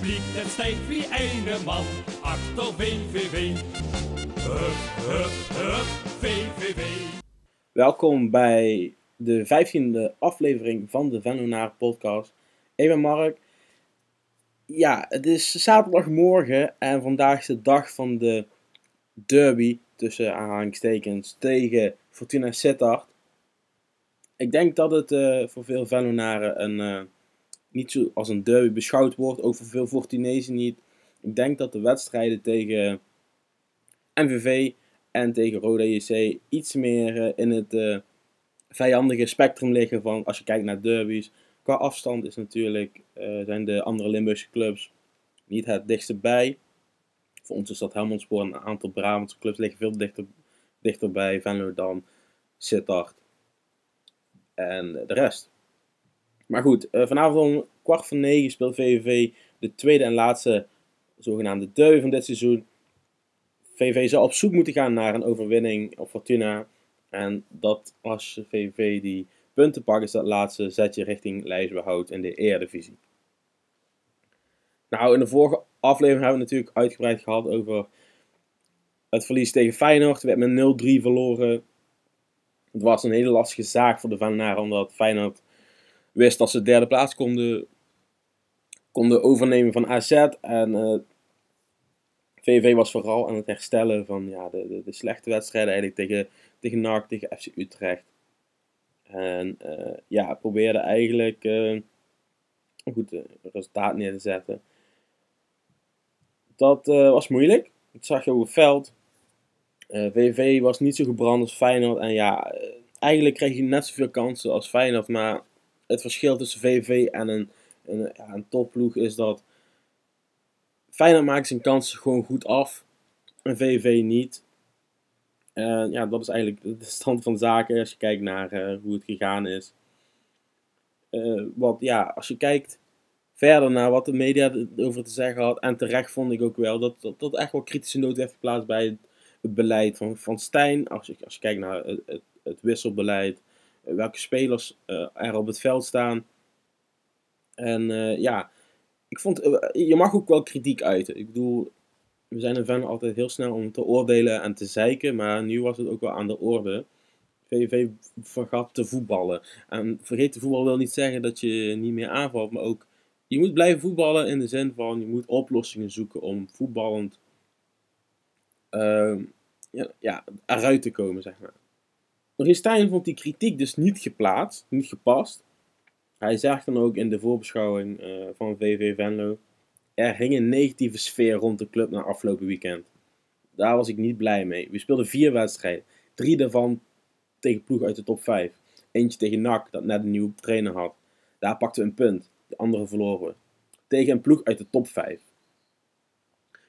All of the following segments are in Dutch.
publiek, het stijgt wie ene man achter VVV. Hup, hup, hup, VVV. Welkom bij de vijftiende aflevering van de Venlonaar podcast. Ik ben Mark. Ja, het is zaterdagmorgen en vandaag is de dag van de derby tussen aanhalingstekens tegen Fortuna Sittard. Ik denk dat het eh, voor veel Vennonaren een, eh, niet zo als een derby beschouwd wordt, ook voor veel niet. Ik denk dat de wedstrijden tegen MVV en tegen Roda JC iets meer eh, in het eh, vijandige spectrum liggen van als je kijkt naar derbies. Qua afstand is natuurlijk, eh, zijn de andere Limburgse clubs niet het dichtste bij. Voor ons is dat Helmond Sport en een aantal Brabantse clubs liggen veel dichter, dichter bij Venlo dan Sittard en de rest. Maar goed, eh, vanavond om kwart voor negen speelt VVV de tweede en laatste zogenaamde derby van dit seizoen. VVV zal op zoek moeten gaan naar een overwinning op Fortuna. En dat als VVV die punten pakt, is dat laatste zetje richting lijstbehoud in de Eredivisie. Nou, in de vorige aflevering hebben we natuurlijk uitgebreid gehad over het verlies tegen Feyenoord. We hebben met 0-3 verloren. Het was een hele lastige zaak voor de Venenaren, omdat Feyenoord wist dat ze de derde plaats konden, konden overnemen van AZ. En eh, VV was vooral aan het herstellen van ja, de, de, slechte wedstrijden eigenlijk tegen, tegen NAC, tegen FC Utrecht. En eh, ja, probeerde eigenlijk eh, een goed resultaat neer te zetten. Dat was moeilijk. Dat zag je op het veld. VV was niet zo gebrand als Feyenoord. En ja, eigenlijk kreeg je net zoveel kansen als Feyenoord. Maar het verschil tussen VV en een, een, ja, een topploeg is dat Feyenoord maakt zijn kansen gewoon goed af. En VV niet. Ja, dat is eigenlijk de stand van zaken als je kijkt naar eh, hoe het gegaan is. Eh, wat ja, als je kijkt verder naar wat de media erover te zeggen had. En terecht vond ik ook wel dat dat, echt wel kritische noot heeft geplaatst bij het, beleid van, van Stijn. Als je, als je kijkt naar het, het wisselbeleid. Eh, welke spelers eh, er op het veld staan. En eh, ja, ik vond, je mag ook wel kritiek uiten. Ik bedoel, we zijn in Venlo altijd heel snel om te oordelen en te zeiken. Maar nu was het ook wel aan de orde. VVV vergat te voetballen. En vergeet te voetballen wil niet zeggen dat je niet meer aanvalt. Maar ook, je moet blijven voetballen in de zin van, je moet oplossingen zoeken om voetballend ehm, ja, ja, eruit te komen, zeg maar. Maurice Stijn vond die kritiek dus niet geplaatst, niet gepast. Hij zegt dan ook in de voorbeschouwing eh, van VV Venlo. Er hing een negatieve sfeer rond de club na afgelopen weekend. Daar was ik niet blij mee. We speelden vier wedstrijden. Drie daarvan tegen ploeg uit de top 5. Eentje tegen NAC, dat net een nieuwe trainer had. Daar pakten we een punt. De andere verloren. Tegen een ploeg uit de top 5.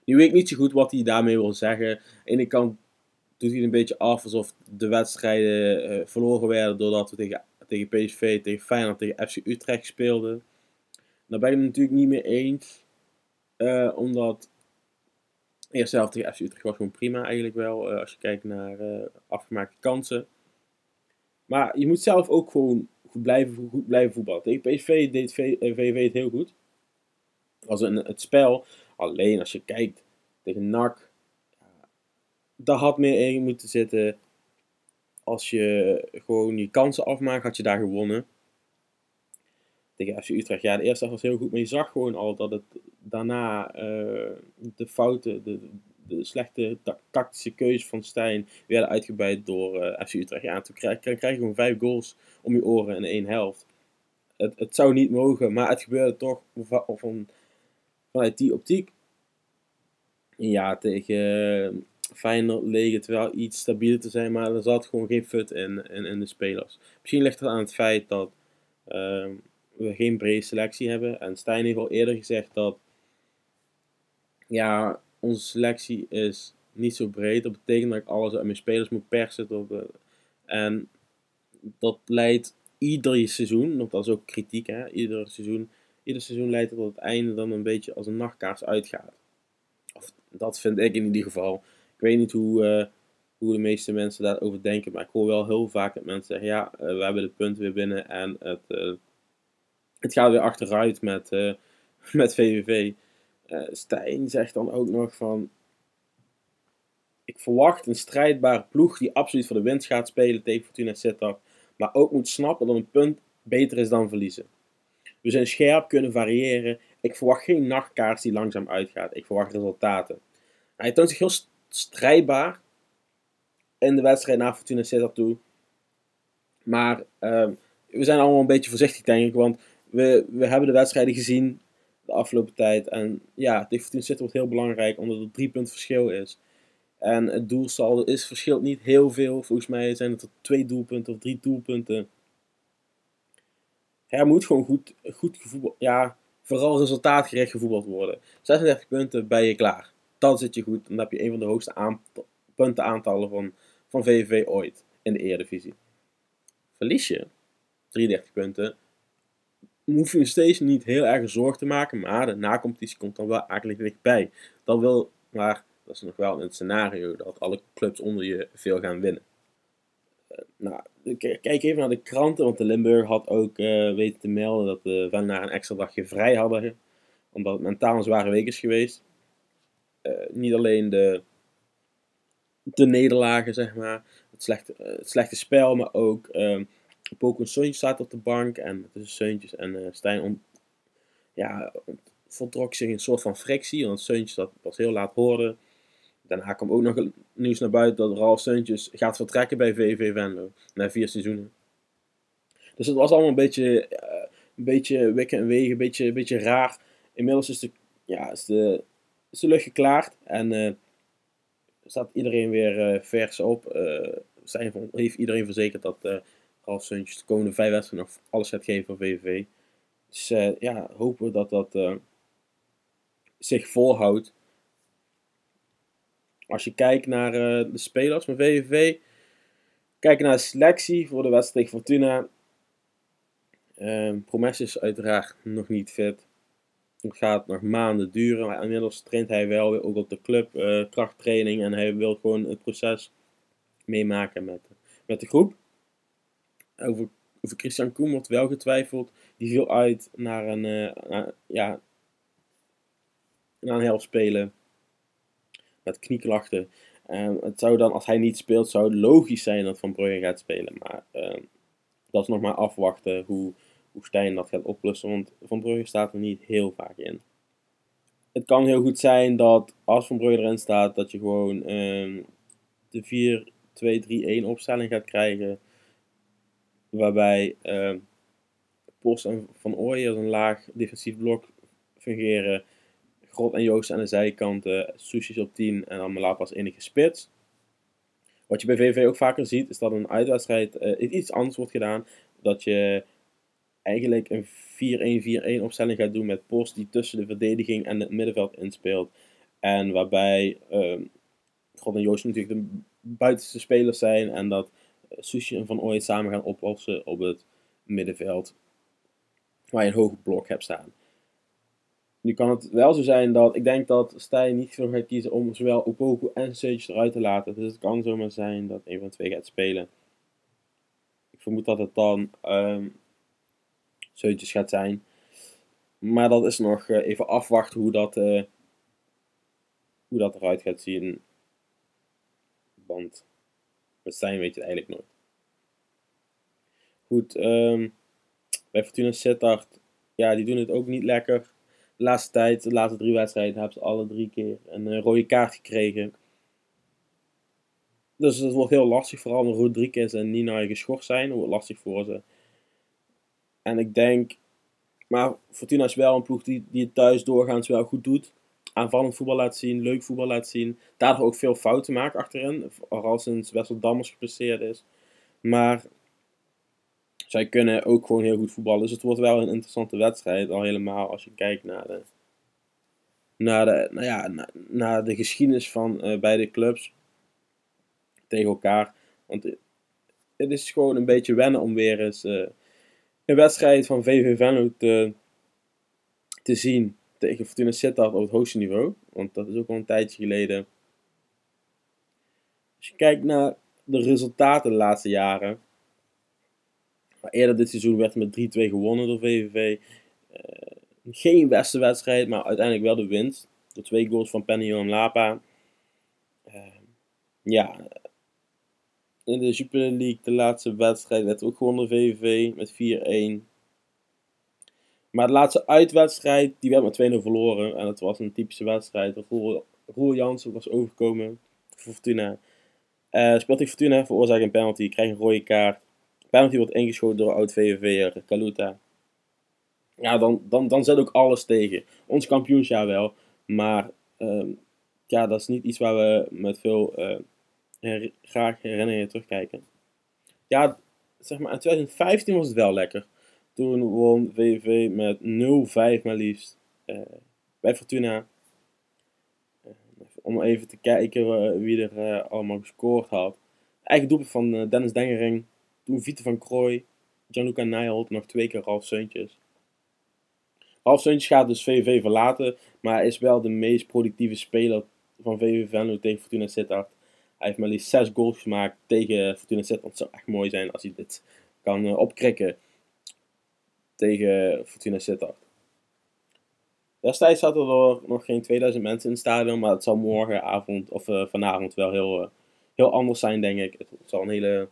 Nu weet ik niet zo goed wat hij daarmee wil zeggen. Aan de ene kant doet hij een beetje af alsof de wedstrijden eh, verloren werden doordat we tegen, tegen PSV, tegen Feyenoord, tegen FC Utrecht speelden. Daar ben ik het natuurlijk niet mee eens. Eh, omdat eerst zelf tegen FC Utrecht was gewoon prima eigenlijk wel. eh, als je kijkt naar afgemaakte kansen. Maar je moet zelf ook gewoon goed blijven, goed blijven voetballen. Tegen PSV deed VV het heel goed. Was een, het spel. Alleen als je kijkt tegen NAC. Daar had meer in moeten zitten. Als je gewoon je kansen afmaakt, had je daar gewonnen. Tegen FC Utrecht. Ja, de eerste was heel goed. Maar je zag gewoon al dat het daarna eh, de fouten, de, de slechte ta- tactische keuzes van Stijn werden uitgebuit door eh, FC Utrecht. Ja, en toen krijg, je gewoon vijf goals om je oren in één helft. Het, het zou niet mogen, maar het gebeurde toch va- van, vanuit die optiek. Ja, tegen Feyenoord leek het wel iets stabieler te zijn, maar er zat gewoon geen fut in, in, in de spelers. Misschien ligt het aan het feit dat ehm, we geen brede selectie hebben. En Stijn heeft al eerder gezegd dat ja, onze selectie is niet zo breed. Dat betekent dat ik alles uit mijn spelers moet persen. En dat leidt ieder seizoen, want dat is ook kritiek, hè? Ieder seizoen, ieder seizoen leidt tot het einde dan een beetje als een nachtkaars uitgaat. Of dat vind ik in ieder geval. Ik weet niet hoe, eh, hoe de meeste mensen daarover denken, maar ik hoor wel heel vaak dat mensen zeggen: ja, eh, we hebben de punten weer binnen en het, eh, het gaat weer achteruit met, met VVV. Stijn zegt dan ook nog van... Ik verwacht een strijdbare ploeg die absoluut voor de winst gaat spelen tegen Fortuna Sittard. Maar ook moet snappen dat een punt beter is dan verliezen. We zijn scherp, kunnen variëren. Ik verwacht geen nachtkaars die langzaam uitgaat. Ik verwacht resultaten. Hij toont zich heel strijdbaar in de wedstrijd naar Fortuna Sittard toe. Maar uh, we zijn allemaal een beetje voorzichtig, denk ik. Want we, we hebben de wedstrijden gezien de afgelopen tijd. En ja, tegen Fortuna Sittard wordt heel belangrijk, omdat er drie punten verschil is. En het doelsaldo is, verschilt niet heel veel. Volgens mij zijn het er twee doelpunten of drie doelpunten. Er moet gewoon goed, goed gevoetbald, ja, vooral resultaatgericht gevoetbald worden. 36 punten ben je klaar. Dan zit je goed. Dan heb je een van de hoogste puntenaantallen van, van VVV ooit in de Eredivisie. Verlies je 33 punten, hoef je steeds niet heel erg zorg te maken, maar de nacompetitie komt dan wel eigenlijk dichtbij. Dan wil, maar dat is nog wel een scenario dat alle clubs onder je veel gaan winnen. Uh, nou, kijk even naar de kranten, want de Limburg had ook uh, weten te melden dat de Vennaar een extra dagje vrij hadden, omdat het mentaal een zware week is geweest. Uh, niet alleen de, de nederlagen, zeg maar, het slechte, het slechte spel, maar ook ehm, Pokémon Sun staat op de bank en tussen Seuntjes en Stijn om, ja, voltrok zich een soort van frictie, want Seuntjes dat pas heel laat hoorde. Daarna kwam ook nog nieuws naar buiten dat Ralf Seuntjes gaat vertrekken bij VV Venlo. Na vier seizoenen. Dus het was allemaal een beetje, een beetje wikken en wegen, een beetje, een beetje raar. Inmiddels is de, ja, is de, is de lucht geklaard en uh, staat iedereen weer uh, vers op. zijn, heeft iedereen verzekerd dat Ralf Seuntjes de komende vijf wedstrijden nog alles gaat geven voor VVV. Dus ja, hopen we dat dat zich volhoudt als je kijkt naar de spelers van VVV, kijk naar de selectie voor de wedstrijd Fortuna. Uh, Promes is uiteraard nog niet fit. Het gaat nog maanden duren, maar inmiddels traint hij wel weer ook op de club uh, krachttraining en hij wil gewoon het proces meemaken met, met de groep. Over, over Christian Koen wordt wel getwijfeld. Die viel uit naar een, uh, ja, naar een helft spelen met knieklachten. Het zou dan, als hij niet speelt, zou het logisch zijn dat Van Brugge gaat spelen. Maar um, dat is nog maar afwachten hoe, hoe Stijn dat gaat oplossen. Want Van Brugge staat er niet heel vaak in. Het kan heel goed zijn dat als Van Brugge erin staat, dat je gewoon um, de 4-2-3-1 opstelling gaat krijgen. Waarbij Post en Van Ooyen als een laag defensief blok fungeren. Grot en Joost aan de zijkanten, Sushis op 10 en dan Malapa als enige spits. Wat je bij VV ook vaker ziet, is dat een uitwedstrijd uh, iets anders wordt gedaan. Dat je eigenlijk een 4-1-4-1 opstelling gaat doen met Post die tussen de verdediging en het middenveld inspeelt. En waarbij uh, God en Joost natuurlijk de buitenste spelers zijn en dat Sushi en Van Ooyen samen gaan oplossen op het middenveld. Waar je een hoge blok hebt staan. Nu kan het wel zo zijn dat ik denk dat Stijn niet veel gaat kiezen om zowel Opoku en Seuntjes eruit te laten. Dus het kan zomaar zijn dat een van twee gaat spelen. Ik vermoed dat het dan um, gaat zijn. Maar dat is nog uh, even afwachten hoe dat, uh, hoe dat eruit gaat zien. Want met Stijn weet je het eigenlijk nooit. Goed, um, bij Fortuna Sittard, ja, die doen het ook niet lekker de laatste tijd, de laatste drie wedstrijden, hebben ze alle drie keer een uh, rode kaart gekregen. Dus het wordt heel lastig, vooral omdat Rodriguez en Nina geschorst zijn. Wordt lastig voor ze. En ik denk, maar Fortuna is wel een ploeg die, die het thuis doorgaans wel goed doet. Aanvallend voetbal laat zien, leuk voetbal laat zien. Daardoor ook veel fouten maakt achterin. Vooral sinds Wessel Dammers gepresseerd is. Maar zij kunnen ook gewoon heel goed voetballen. Dus het wordt wel een interessante wedstrijd. Al helemaal als je kijkt naar de, naar de, nou ja, naar, de geschiedenis van uh, beide clubs tegen elkaar. Want het is gewoon een beetje wennen om weer eens uh, een wedstrijd van VV Venlo te, te zien tegen Fortuna Sittard op het hoogste niveau. Want dat is ook al een tijdje geleden. Als je kijkt naar de resultaten de laatste jaren maar eerder dit seizoen werd met 3-2 gewonnen door VVV. Uh, geen beste wedstrijd, maar uiteindelijk wel de winst. Door twee goals van Penny en Lapa. Ehm, ja, in de Jupiler League, de laatste wedstrijd, werd ook gewonnen VVV met 4-1. Maar de laatste uitwedstrijd, die werd met 2-0 verloren. En het was een typische wedstrijd. Roel, Roel Jansen was overgekomen voor Fortuna. Uh, speelt Fortuna, veroorzaakt een penalty, krijgt een rode kaart. Penalty wordt ingeschoten door oud-VVV'er Kaluta. Ja, dan, dan, dan zet ook alles tegen. Ons kampioensjaar wel. Maar uh, ja, dat is niet iets waar we met veel uh, her graag herinneringen terugkijken. Ja, zeg maar, in 2015 was het wel lekker. Toen won VVV met 0-5 maar liefst uh, bij Fortuna. Uh, om even te kijken wie er allemaal gescoord had. Eigen doelpunt van Dennis Dengering. Toen Vite van Krooi. Gianluca Nijholt. Nog twee keer Ralf Seuntjes. Ralf Seuntjes gaat dus VVV verlaten. Maar is wel de meest productieve speler van VVV Venlo tegen Fortuna Sittard. Hij heeft maar liefst 6 goals gemaakt tegen Fortuna Sittard. Het zou echt mooi zijn als hij dit kan opkrikken tegen Fortuna Sittard. Destijds zaten er nog geen 2000 mensen in het stadion, maar het zal morgenavond of uh, vanavond wel heel, uh, heel anders zijn, denk ik. Het zal een hele.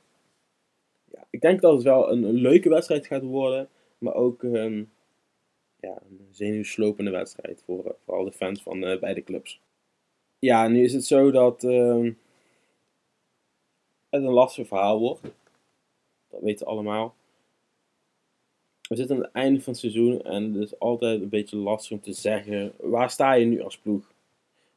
Ja, ik denk dat het wel een, leuke wedstrijd gaat worden, maar ook ja, een zenuwslopende wedstrijd voor, voor al de fans van beide clubs. Ja, nu is het zo dat ehm, een lastig verhaal wordt. Dat weten we allemaal we zitten aan het einde van het seizoen en het is altijd een beetje lastig om te zeggen, waar sta je nu als ploeg?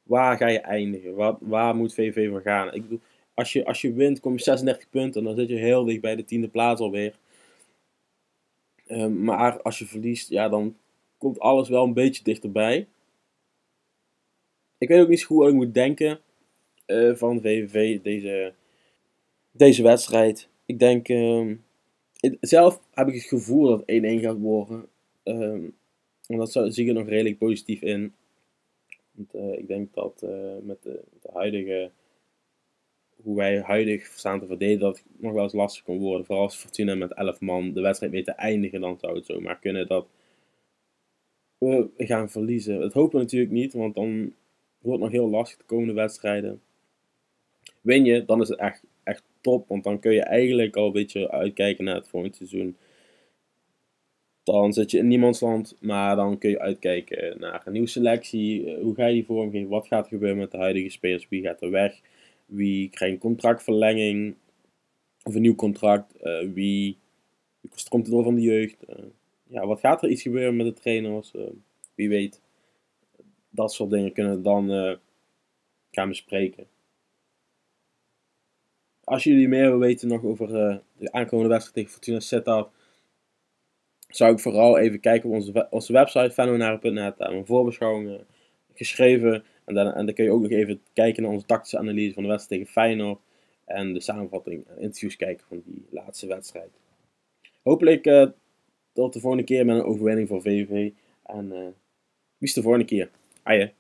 Waar ga je eindigen? Waar, waar moet VV voor gaan? Ik bedoel, als je, als je wint kom je 36 punten en dan zit je heel dicht bij de tiende plaats alweer. Um, maar als je verliest, ja, dan komt alles wel een beetje dichterbij. Ik weet ook niet goed wat ik moet denken uh, van VVV deze, deze wedstrijd. Ik denk... Um, zelf heb ik het gevoel dat 1-1 gaat worden. Um, en dat zie ik er nog redelijk positief in. Want, uh, ik denk dat uh, met, de, de, huidige, hoe wij huidig staan te verdedigen, dat het nog wel eens lastig kan worden. Vooral als Fortuna met 11 man de wedstrijd mee te eindigen, dan zou het zomaar kunnen dat we gaan verliezen. Dat hopen we natuurlijk niet, want dan wordt het nog heel lastig de komende wedstrijden. Win je, dan is het echt top. Want dan kun je eigenlijk al een beetje uitkijken naar het volgende seizoen. Dan zit je in niemandsland, maar dan kun je uitkijken naar een nieuwe selectie. Eh, hoe ga je die vormgeven? Wat gaat er gebeuren met de huidige spelers? Wie gaat er weg? Wie krijgt een contractverlenging? Of een nieuw contract? Uh, wie, komt er door van de jeugd? Uh, ja, wat gaat er iets gebeuren met de trainers? Wie weet. Dat soort dingen kunnen we dan gaan bespreken. Als jullie meer willen weten nog over uh, de aankomende wedstrijd tegen Fortuna Sittard, zou ik vooral even kijken op onze, onze website fenomenare.net. Daar een voorbeschouwing uh, geschreven. En dan, en kun je ook nog even kijken naar onze tactische analyse van de wedstrijd tegen Feyenoord. En de samenvatting en interviews kijken van die laatste wedstrijd. Hopelijk uh, tot de volgende keer met een overwinning voor VV. En is de volgende keer? Aje.